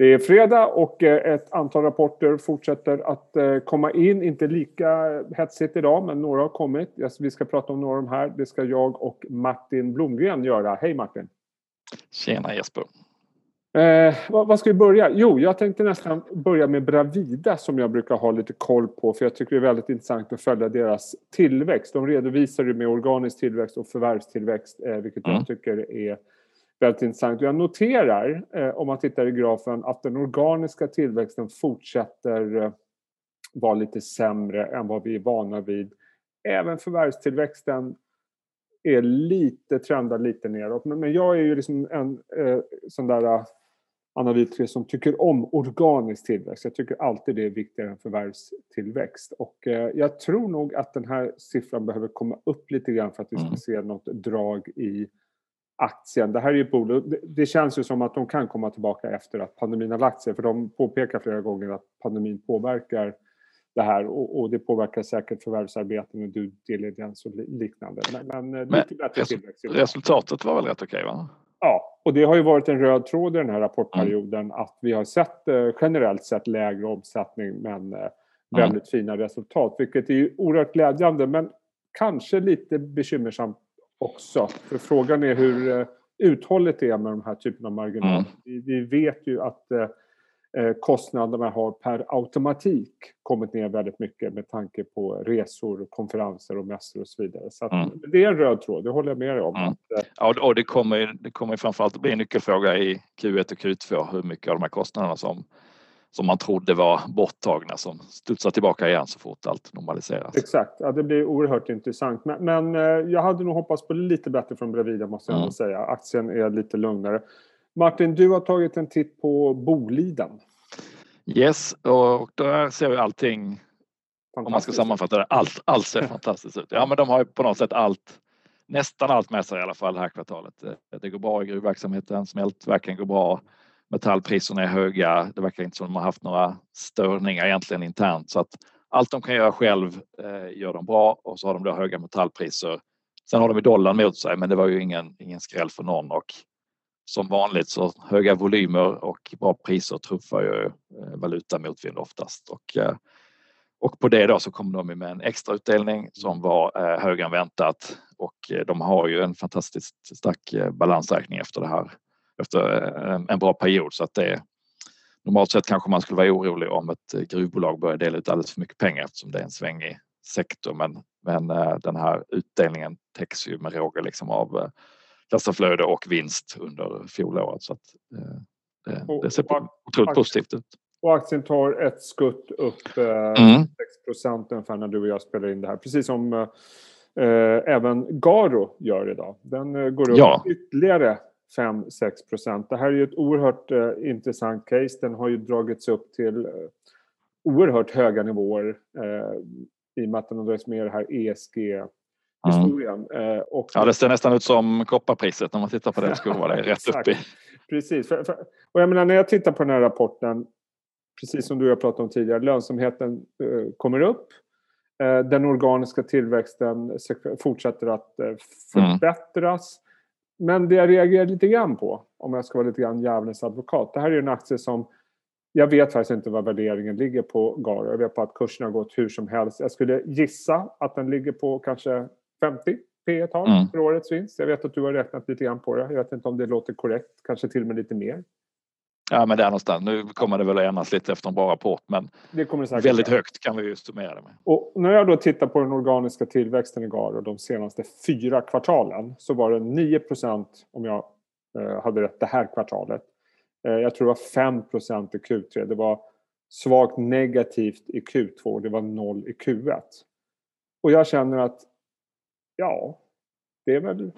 Det är fredag och eh, ett antal rapporter fortsätter att eh, komma in. Inte lika hetsigt idag, men några har kommit. Vi ska prata om några av de här. Det ska jag och Martin Blomgren göra. Hej Martin! Tjena Jesper! Eh, vad, vad, ska vi börja? Jo, jag tänkte nästan börja med Bravida som jag brukar ha lite koll på för jag tycker det är väldigt intressant att följa deras tillväxt. De redovisar ju med organisk tillväxt och förvärvstillväxt, eh, vilket mm. jag tycker är väldigt intressant. Jag noterar, eh, om man tittar i grafen, att den organiska tillväxten fortsätter eh, vara lite sämre än vad vi är vana vid. Även förvärvstillväxten är lite, trendar lite neråt. Men, jag är ju liksom en eh, sån där analytiker som tycker om organisk tillväxt. Jag tycker alltid det är viktigare än förvärvstillväxt. Och jag tror nog att den här siffran behöver komma upp lite grann för att vi ska mm. se något drag i aktien. Det här är ju ett bolag, det känns ju som att de kan komma tillbaka efter att pandemin har lagt sig för de påpekar flera gånger att pandemin påverkar det här och, och det påverkar säkert förvärvsarbeten och due diligence och liknande. Men, men, eh, men. Resultatet var väl rätt okej va? Ja, och det har ju varit en röd tråd i den här rapportperioden mm. att vi har sett eh, generellt sett lägre omsättning men eh, väldigt mm. fina resultat vilket är ju oerhört glädjande men kanske lite bekymmersamt också. För frågan är hur eh, uthålligt det är med de här typerna av marginaler. Mm. Vi, vi, vet ju att eh, eh, kostnaderna har per automatik kommit ner väldigt mycket med tanke på resor, konferenser och mässor och så vidare. Så mm. det är en röd tråd, det håller jag med dig om. Mm. Ja, och det kommer, det kommer framförallt att bli en nyckelfråga i Q1 och Q2 hur mycket av de här kostnaderna som som man trodde var borttagna som studsar tillbaka igen så fort allt normaliseras. Exakt, ja, det blir oerhört intressant. Men, men eh, jag hade nog hoppats på lite bättre från Bravida måste jag mm. säga. Aktien är lite lugnare. Martin, du har tagit en titt på Boliden. Yes, och där ser vi allting, om man ska sammanfatta det, allt, allt ser fantastiskt ut. Ja, men de har ju på något sätt allt, nästan allt med sig i alla fall det här kvartalet. Det går bra i gruvverksamheten, smältverken går bra, metallpriserna är höga. Det verkar inte som de har haft några störningar egentligen internt. Så att allt de kan göra själv eh, gör de bra och så har de då höga metallpriser. Sen har de ju dollarn mot sig, men det var ju ingen, ingen skräll för någon. Och som vanligt så höga volymer och bra priser truffar ju eh, valuta motvind oftast. Och eh, och på det då så kom de med en extra utdelning som var eh, högre än väntat. Och eh, de har ju en fantastiskt stark eh, balansräkning efter det här efter eh, en bra period så att det normalt sett kanske man skulle vara orolig om ett eh, gruvbolag börjar dela ut alldeles för mycket pengar eftersom det är en svängig sektor men, men eh, den här utdelningen täcks ju med råge liksom av kassaflöde och vinst under fjolåret så att det, det ser otroligt positivt ut. Och aktien tar ett skutt upp eh, mm. 6 procent ungefär när du och jag spelar in det här. Precis som eh, även Garo gör idag. Den eh, går upp ja. ytterligare 5-6 procent. Det här är ju ett oerhört eh, intressant case. Den har ju dragits upp till eh, oerhört höga nivåer eh, i och med att den har dragits med det här ESG historien. Mm. Och, ja, det ser nästan ut som kopparpriset när man tittar på det det rätt upp i. Precis. För, för, och jag menar, när jag tittar på den här rapporten, precis som du har pratat om tidigare, lönsamheten eh, kommer upp. Eh, den organiska tillväxten fortsätter att eh, förbättras. Mm. Men det jag reagerar lite grann på, om jag ska vara lite grann djävulens advokat. Det här är en aktie som jag vet faktiskt inte vad värderingen ligger på Garo. Jag vet bara att kursen har gått hur som helst. Jag skulle gissa att den ligger på kanske 50 P tal mm. för årets vinst. Jag vet att du har räknat lite grann på det. Jag vet inte om det låter korrekt. Kanske till och med lite mer. Ja, men där någonstans. Nu kommer det väl att ändras lite efter en bra rapport, men väldigt högt kan vi ju summera det med. Och när jag då tittar på den organiska tillväxten i Garo de senaste fyra kvartalen så var det 9% om jag eh, hade rätt det här kvartalet. Eh, jag tror det var 5% i Q3. Det var svagt negativt i Q2 det var noll i Q1. Och jag känner att ja, det är väl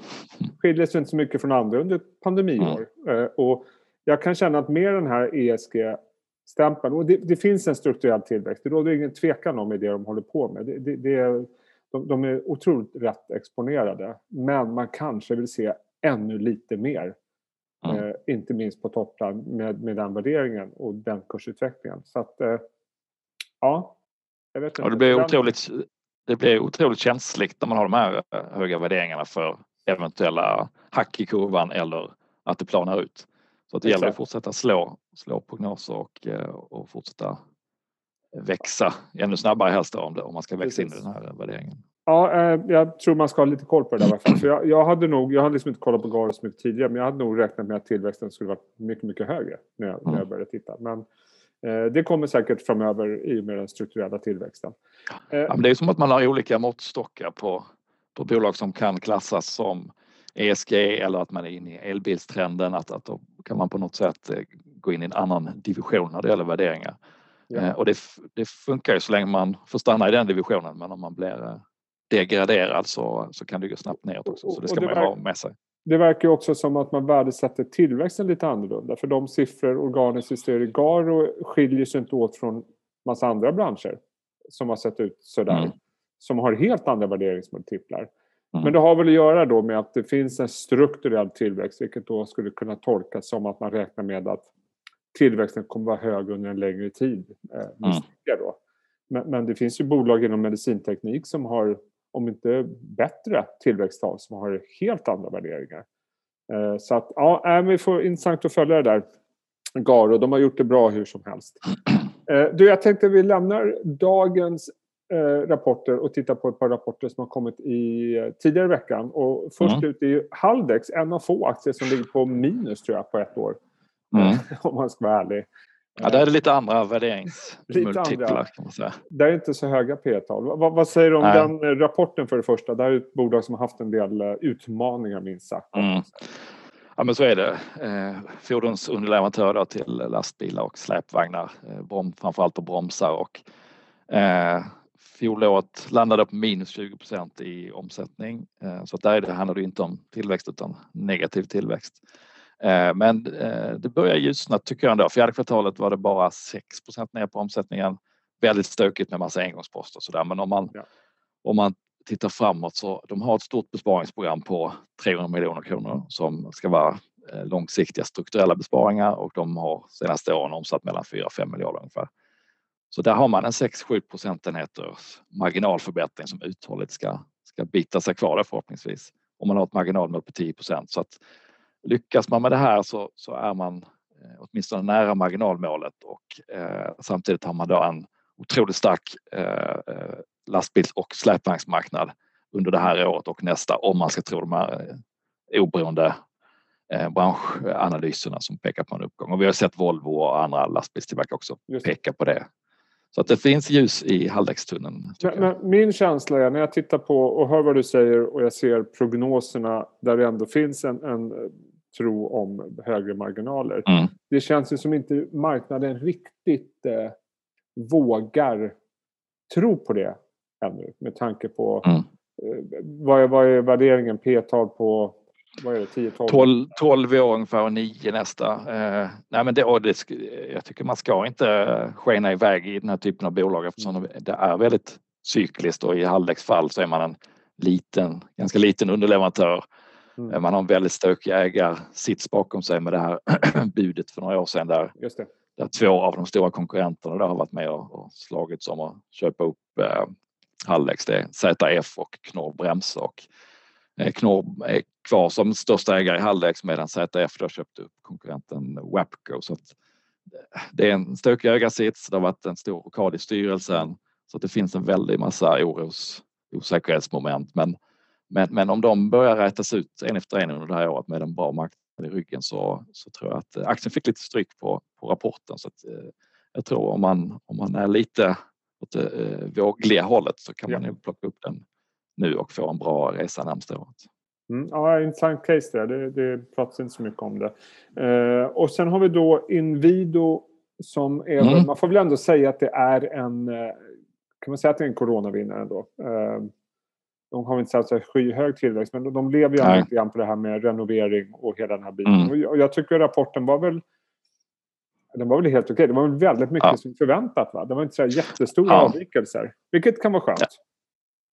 skiljer sig inte så mycket från andra under pandemiår. Mm. Eh, och jag kan känna att med den här ESG-stämpeln, och det, det, finns en strukturell tillväxt, det råder ingen tvekan om i det de håller på med. Det, det, det de, de, är otroligt rätt exponerade, men man kanske vill se ännu lite mer. Mm. Eh, inte minst på topplan med, med den värderingen och den kursutvecklingen. Så att, eh, ja. Jag vet inte. Ja, det, blir otroligt, det blir otroligt känsligt när man har de här höga värderingarna för eventuella hack i kurvan eller att det planar ut. Så att det gäller att fortsätta slå, slå prognoser och, och fortsätta växa ännu snabbare helst om, det, om man ska växa Precis. in i den här värderingen. Ja, eh, jag tror man ska ha lite koll på det där i alla fall. För jag, jag hade nog, jag hade liksom inte kollat på Garo så mycket tidigare, men jag hade nog räknat med att tillväxten skulle vara mycket, mycket högre när jag, mm. när jag började titta. Men eh, det kommer säkert framöver i och med den strukturella tillväxten. Eh, ja, det är som att man har olika måttstockar på, på bolag som kan klassas som ESG eller att man är inne i elbilstrenden. Att, att då kan man på något sätt eh, gå in i en annan division när det gäller värderingar. Ja. Eh, och det, det, funkar ju så länge man får stanna i den divisionen men om man blir eh, degraderad så, så kan det gå snabbt neråt också. Så det ska det man ju ha med sig. Det verkar också som att man värdesätter tillväxten lite annorlunda. För de siffror organiskt vi i Garo skiljer sig inte åt från massa andra branscher som har sett ut sådär. Mm. Som har helt andra värderingsmultiplar. Mm. Men det har väl att göra då med att det finns en strukturell tillväxt vilket då skulle kunna tolkas som att man räknar med att tillväxten kommer vara hög under en längre tid. Eh, mm. då. Men, men, det finns ju bolag inom medicinteknik som har, om inte bättre tillväxttal, som har helt andra värderingar. Eh, så att, ja, vi får intressant att följa det där. Garo, de har gjort det bra hur som helst. Eh, du, jag tänkte vi lämnar dagens rapporter och tittar på ett par rapporter som har kommit i eh, tidigare veckan. Och först mm. ut är Haldex, en av få aktier som ligger på minus tror jag på ett år. Mm. Om man ska vara ärlig. Ja, där är det lite andra värderingsmultiplar kan man säga. Det är inte så höga P-tal. Vad, vad, säger du om Nej. den rapporten för det första? Det här är ett bolag som har haft en del eh, utmaningar minst sagt. Mm. Ja men så är det. Eh, fordonsunderleverantörer till lastbilar och släpvagnar. Eh, brom, framförallt på bromsar och eh, fjolåret landade på minus 20 procent i omsättning. Eh, så att där är det, handlar det inte om tillväxt utan negativ tillväxt. Eh, men eh, det börjar ljusna tycker jag ändå. Fjärde kvartalet var det bara 6% ner på omsättningen. Väldigt stökigt med massa engångsposter och sådär. Men om man, ja. om man tittar framåt så de har ett stort besparingsprogram på 300 miljoner kronor som ska vara långsiktiga strukturella besparingar och de har senaste åren omsatt mellan 4 och 5 miljarder ungefär. Så där har man en 6-7 procentenheters marginalförbättring som uthålligt ska, ska bita sig kvar där förhoppningsvis. Om man har ett marginalmål på 10 procent. Så att lyckas man med det här så, så är man eh, åtminstone nära marginalmålet och eh, samtidigt har man då en otroligt stark eh, eh, lastbils och släpvagnsmarknad under det här året och nästa om man ska tro de här eh, oberoende eh, branschanalyserna som pekar på en uppgång. Och vi har sett Volvo och andra lastbilstillverkare också peka på det. Så att det finns ljus i men, min känsla är när jag tittar på och hör vad du säger och jag ser prognoserna där det ändå finns en, en tro om högre marginaler. Mm. Det känns ju som inte marknaden riktigt eh, vågar tro på det ännu med tanke på mm. eh, vad, är, vad är värderingen P-tal på vad är det, 10, 12? 12, 12 år ungefär och 9 nästa. Eh, nej men det, det, jag tycker man ska inte skena iväg i den här typen av bolag eftersom det är väldigt cykliskt och i Haldex fall så är man en liten, ganska liten underleverantör Mm. Eh, man har en väldigt stökig ägarsits bakom sig med det här budet för några år sedan där, där två av de stora konkurrenterna har varit med och, och slagits om att köpa upp eh, Hallex. Det är ZF och Knorr Bremse och Knorr är kvar som största ägare i Hallex medan ZF då köpte upp konkurrenten Wapco. Så att eh, det är en stökig ägarsits. Det har varit en stor rockad i styrelsen så att det finns en väldig massa oros, osäkerhetsmoment. Men men, men om de börjar rätas ut en efter en under det här året med en bra marknad i ryggen så, så tror jag att aktien fick lite stryk på, på rapporten. Så att, eh, jag tror om man, om man är lite åt det eh, vågliga hållet så kan ja. man ju plocka upp den nu och få en bra resa närmsta året. Mm, ja, intressant case där. Det, det pratas inte så mycket om det. Eh, och sen har vi då Inwido som är, mm. man får väl ändå säga att det är en, eh, kan man säga att det är en coronavinnare ändå? Eh, de har inte så skyhög tillväxt men de lever ju lite grann på det här med renovering och hela den här biten. Mm. Och jag tycker rapporten var väl den var väl helt okej. Det var väl väldigt mycket ja. som förväntat. Va? Det var inte så jättestora ja. avvikelser. Vilket kan vara skönt. Ja,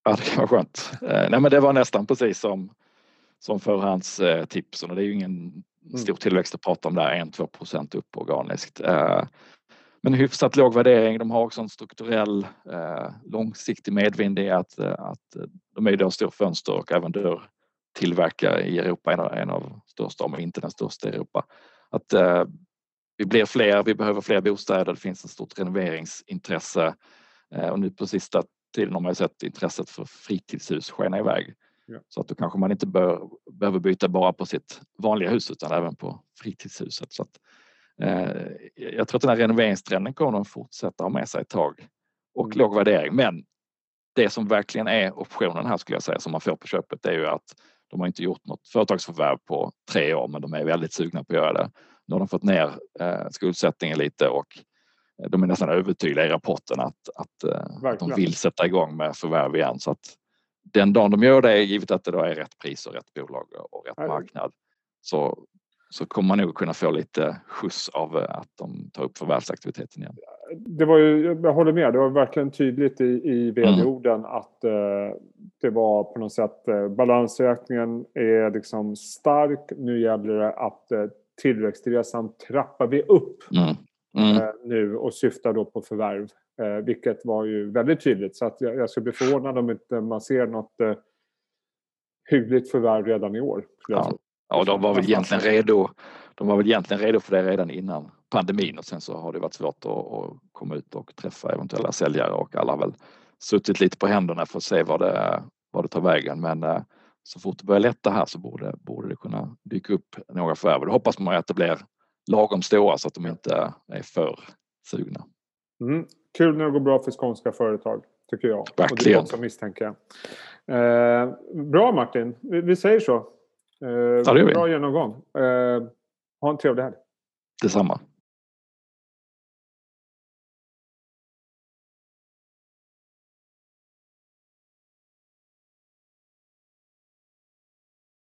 det kan vara skönt. Eh, nej, men det var nästan precis som, som förhandstipsen. Och det är ju ingen mm. stor tillväxt att prata om där. 1-2 procent upp organiskt. Eh, men hyfsat låg värdering. De har också en strukturell eh, långsiktig medvind i att, eh, att de är då stor fönster och även dörrtillverkare i Europa, en av, en av största, om inte den största i Europa. att eh, vi blir fler, vi behöver fler bostäder, det finns ett stort renoveringsintresse eh, och nu på sista tiden har man ju sett intresset för fritidshus skena iväg. Ja. Så att då kanske man inte bör, behöver byta bara på sitt vanliga hus utan även på fritidshuset. Så att, eh, jag tror att den här renoveringstrenden kommer att fortsätta ha med sig ett tag och mm. låg värdering. Men det som verkligen är optionen här skulle jag säga som man får på köpet är ju att de har inte gjort något företagsförvärv på tre år men de är väldigt sugna på att göra det. Nu har de fått ner eh, skuldsättningen lite och de är nästan övertydliga i rapporten att, att, eh, att de vill sätta igång med förvärv igen. Så att den dagen de gör det, givet att det då är rätt pris och rätt bolag och rätt marknad, så, så kommer man nog kunna få lite skjuts av att de tar upp förvärvsaktiviteten igen. Det var ju, jag håller med, det var verkligen tydligt i, i vd-orden mm. att eh, det var på något sätt eh, balansräkningen är liksom stark. Nu gäller det att eh, tillväxtresan trappar vi upp. Mm. Mm. Eh, nu och syftar då på förvärv. Eh, vilket var ju väldigt tydligt. Så att jag, jag skulle bli förvånad om inte man ser något eh, hyggligt förvärv redan i år. Ja. ja, de var väl egentligen redo. De var väl egentligen redo för det redan innan pandemin och sen så har det varit svårt att, att komma ut och träffa eventuella säljare och alla har väl suttit lite på händerna för att se vad det, vad det tar vägen. Men så fort det börjar lätta här så borde, borde det kunna dyka upp några förvärv. Då hoppas man att det blir lagom stora så att de inte är för sugna. Mm. Kul när det går bra för skånska företag, tycker jag. Verkligen. Och det också misstänker jag. Eh, bra Martin, vi, vi säger så. Eh, ja. Bra genomgång. Eh, ha en trevlig helg. Detsamma.